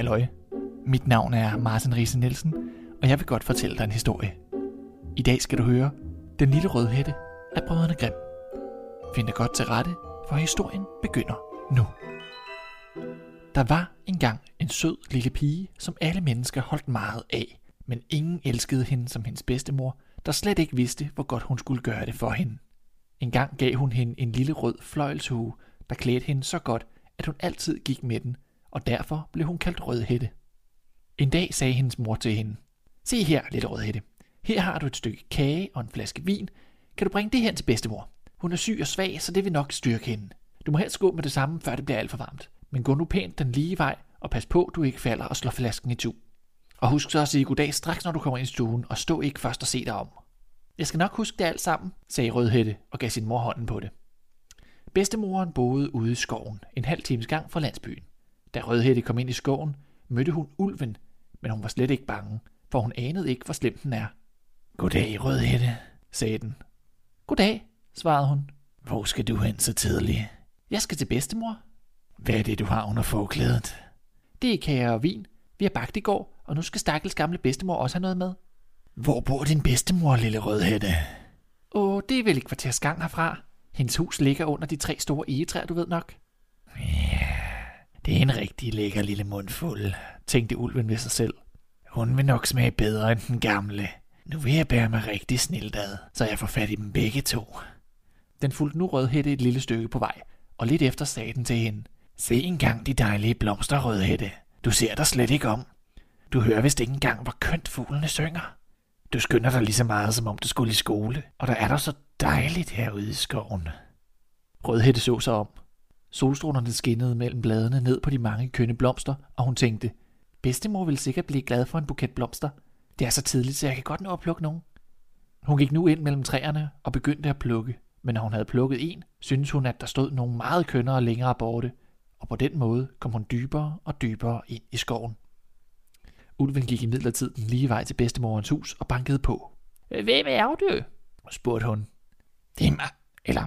Halløj. Mit navn er Martin Riese Nielsen, og jeg vil godt fortælle dig en historie. I dag skal du høre Den lille rødhætte af Brødrene Grimm. Find dig godt til rette, for historien begynder nu. Der var engang en sød lille pige, som alle mennesker holdt meget af, men ingen elskede hende som hendes bedstemor, der slet ikke vidste, hvor godt hun skulle gøre det for hende. En gang gav hun hende en lille rød fløjelshue, der klædte hende så godt, at hun altid gik med den, og derfor blev hun kaldt Rødhætte. En dag sagde hendes mor til hende, Se her, lille Rødhætte. Her har du et stykke kage og en flaske vin. Kan du bringe det hen til bedstemor? Hun er syg og svag, så det vil nok styrke hende. Du må helst gå med det samme, før det bliver alt for varmt. Men gå nu pænt den lige vej, og pas på, du ikke falder og slår flasken i tu. Og husk så at sige goddag straks, når du kommer ind i stuen, og stå ikke først og se dig om. Jeg skal nok huske det alt sammen, sagde Rødhætte og gav sin mor hånden på det. Bedstemoren boede ude i skoven, en halv times gang fra landsbyen. Da Rødhætte kom ind i skoven, mødte hun ulven, men hun var slet ikke bange, for hun anede ikke, hvor slem den er. Goddag, Rødhætte, sagde den. Goddag, svarede hun. Hvor skal du hen så tidligt? Jeg skal til bedstemor. Hvad er det, du har under forklædet? Det er kager og vin. Vi har bagt i går, og nu skal stakkels gamle bedstemor også have noget med. Hvor bor din bedstemor, lille Rødhætte? Åh, det er vel et kvarters gang herfra. Hendes hus ligger under de tre store egetræer, du ved nok. Det er en rigtig lækker lille mundfuld, tænkte ulven ved sig selv. Hun vil nok smage bedre end den gamle. Nu vil jeg bære mig rigtig snilt ad, så jeg får fat i dem begge to. Den fulgte nu Rødhætte et lille stykke på vej, og lidt efter sagde den til hende. Se engang de dejlige blomster, Rødhætte. Du ser dig slet ikke om. Du hører vist ikke engang, hvor kønt fuglene synger. Du skynder dig lige så meget, som om du skulle i skole, og der er der så dejligt herude i skoven. Rødhætte så sig om. Solstrålerne skinnede mellem bladene ned på de mange kønne blomster, og hun tænkte, bedstemor vil sikkert blive glad for en buket blomster. Det er så tidligt, så jeg kan godt nå at plukke nogen. Hun gik nu ind mellem træerne og begyndte at plukke, men når hun havde plukket en, syntes hun, at der stod nogle meget kønnere længere borte, og på den måde kom hun dybere og dybere ind i skoven. Ulven gik i midlertid den lige vej til bedstemorens hus og bankede på. Hvem er du? spurgte hun. Det er mig, eller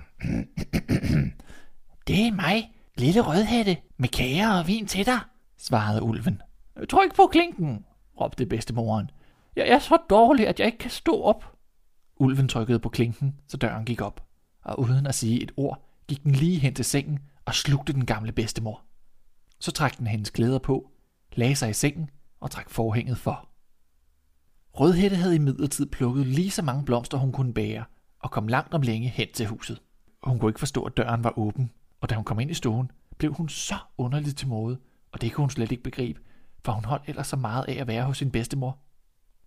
det er mig, lille rødhætte, med kager og vin til dig, svarede ulven. Tryk på klinken, råbte bedstemoren. Jeg er så dårlig, at jeg ikke kan stå op. Ulven trykkede på klinken, så døren gik op, og uden at sige et ord, gik den lige hen til sengen og slugte den gamle bedstemor. Så trak den hendes klæder på, lagde sig i sengen og trak forhænget for. Rødhætte havde i plukket lige så mange blomster, hun kunne bære, og kom langt om længe hen til huset. Hun kunne ikke forstå, at døren var åben, og da hun kom ind i stuen, blev hun så underligt til mode, og det kunne hun slet ikke begribe, for hun holdt ellers så meget af at være hos sin bedstemor.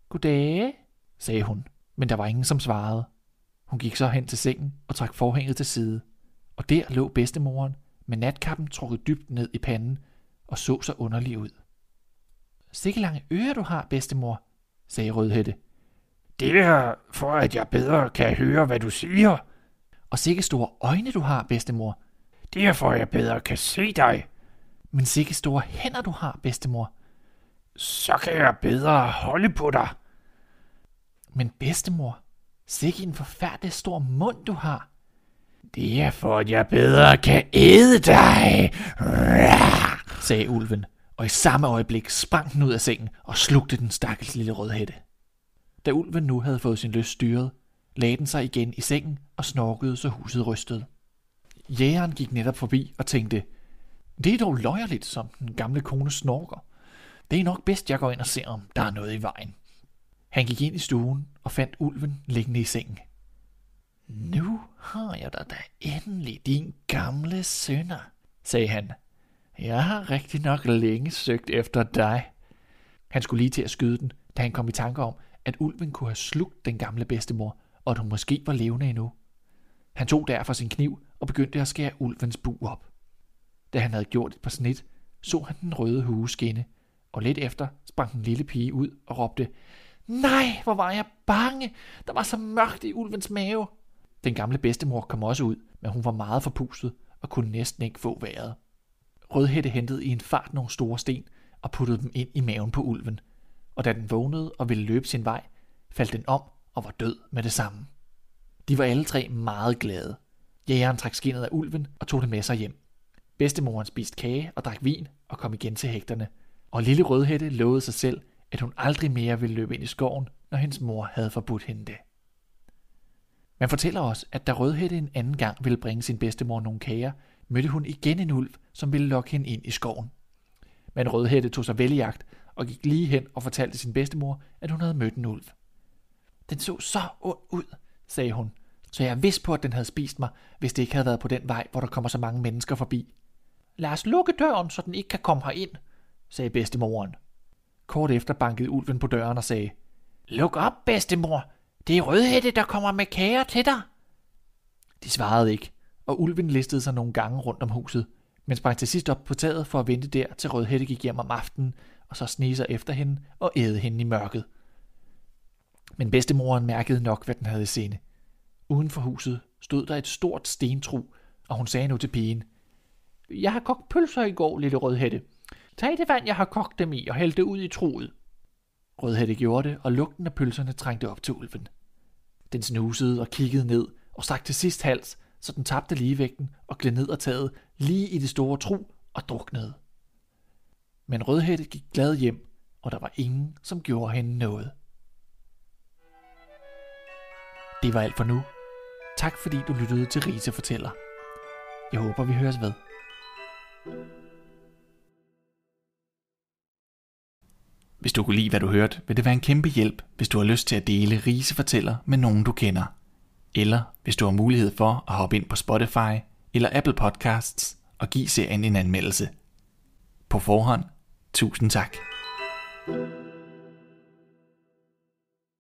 Goddag, sagde hun, men der var ingen, som svarede. Hun gik så hen til sengen og trak forhænget til side, og der lå bedstemoren med natkappen trukket dybt ned i panden og så så underlig ud. Sikke lange ører du har, bedstemor, sagde Rødhætte. Det er for, at jeg bedre kan høre, hvad du siger. Og sikke store øjne du har, bedstemor. Det er for, at jeg bedre kan se dig. Men sikke store hænder du har, bedstemor. Så kan jeg bedre holde på dig. Men bedstemor, sikke en forfærdelig stor mund du har. Det er for, at jeg bedre kan æde dig, sagde ulven, og i samme øjeblik sprang den ud af sengen og slugte den stakkels lille rødhætte. Da ulven nu havde fået sin lyst styret, lagde den sig igen i sengen og snorkede, så huset rystede. Jægeren gik netop forbi og tænkte, det er dog løjerligt, som den gamle kone snorker. Det er nok bedst, jeg går ind og ser, om der er noget i vejen. Han gik ind i stuen og fandt ulven liggende i sengen. Nu har jeg dig da endelig, din gamle sønner, sagde han. Jeg har rigtig nok længe søgt efter dig. Han skulle lige til at skyde den, da han kom i tanke om, at ulven kunne have slugt den gamle bedstemor, og at hun måske var levende endnu. Han tog derfor sin kniv og begyndte at skære ulvens bu op. Da han havde gjort et par snit, så han den røde hue skinne, og lidt efter sprang den lille pige ud og råbte, Nej, hvor var jeg bange! Der var så mørkt i ulvens mave! Den gamle bedstemor kom også ud, men hun var meget forpustet og kunne næsten ikke få vejret. Rødhætte hentede i en fart nogle store sten og puttede dem ind i maven på ulven, og da den vågnede og ville løbe sin vej, faldt den om og var død med det samme. De var alle tre meget glade. Jægeren trak skinnet af ulven og tog det med sig hjem. Bedstemoren spiste kage og drak vin og kom igen til hægterne, Og lille Rødhætte lovede sig selv, at hun aldrig mere ville løbe ind i skoven, når hendes mor havde forbudt hende det. Man fortæller os, at da Rødhætte en anden gang ville bringe sin bedstemor nogle kager, mødte hun igen en ulv, som ville lokke hende ind i skoven. Men Rødhætte tog sig vel i jagt og gik lige hen og fortalte sin bedstemor, at hun havde mødt en ulv. Den så så ond ud, sagde hun, så jeg vidste på, at den havde spist mig, hvis det ikke havde været på den vej, hvor der kommer så mange mennesker forbi. Lad os lukke døren, så den ikke kan komme herind, sagde bedstemoren. Kort efter bankede ulven på døren og sagde, Luk op, bedstemor. Det er Rødhætte, der kommer med kager til dig. De svarede ikke, og ulven listede sig nogle gange rundt om huset, men sprang til sidst op på taget for at vente der, til Rødhætte gik hjem om aftenen, og så snige sig efter hende og æde hende i mørket. Men bedstemoren mærkede nok, hvad den havde i scene. Uden for huset stod der et stort stentru, og hun sagde nu til pigen, Jeg har kogt pølser i går, lille Rødhætte. Tag det vand, jeg har kogt dem i, og hæld det ud i truet. Rødhætte gjorde det, og lugten af pølserne trængte op til ulven. Den snusede og kiggede ned, og stak til sidst hals, så den tabte ligevægten og gled ned og taget lige i det store tru og druknede. Men Rødhætte gik glad hjem, og der var ingen, som gjorde hende noget. Det var alt for nu. Tak fordi du lyttede til Rise Fortæller. Jeg håber, vi høres ved. Hvis du kunne lide, hvad du hørte, vil det være en kæmpe hjælp, hvis du har lyst til at dele Rise Fortæller med nogen, du kender. Eller hvis du har mulighed for at hoppe ind på Spotify eller Apple Podcasts og give serien en anmeldelse. På forhånd, tusind tak. thank you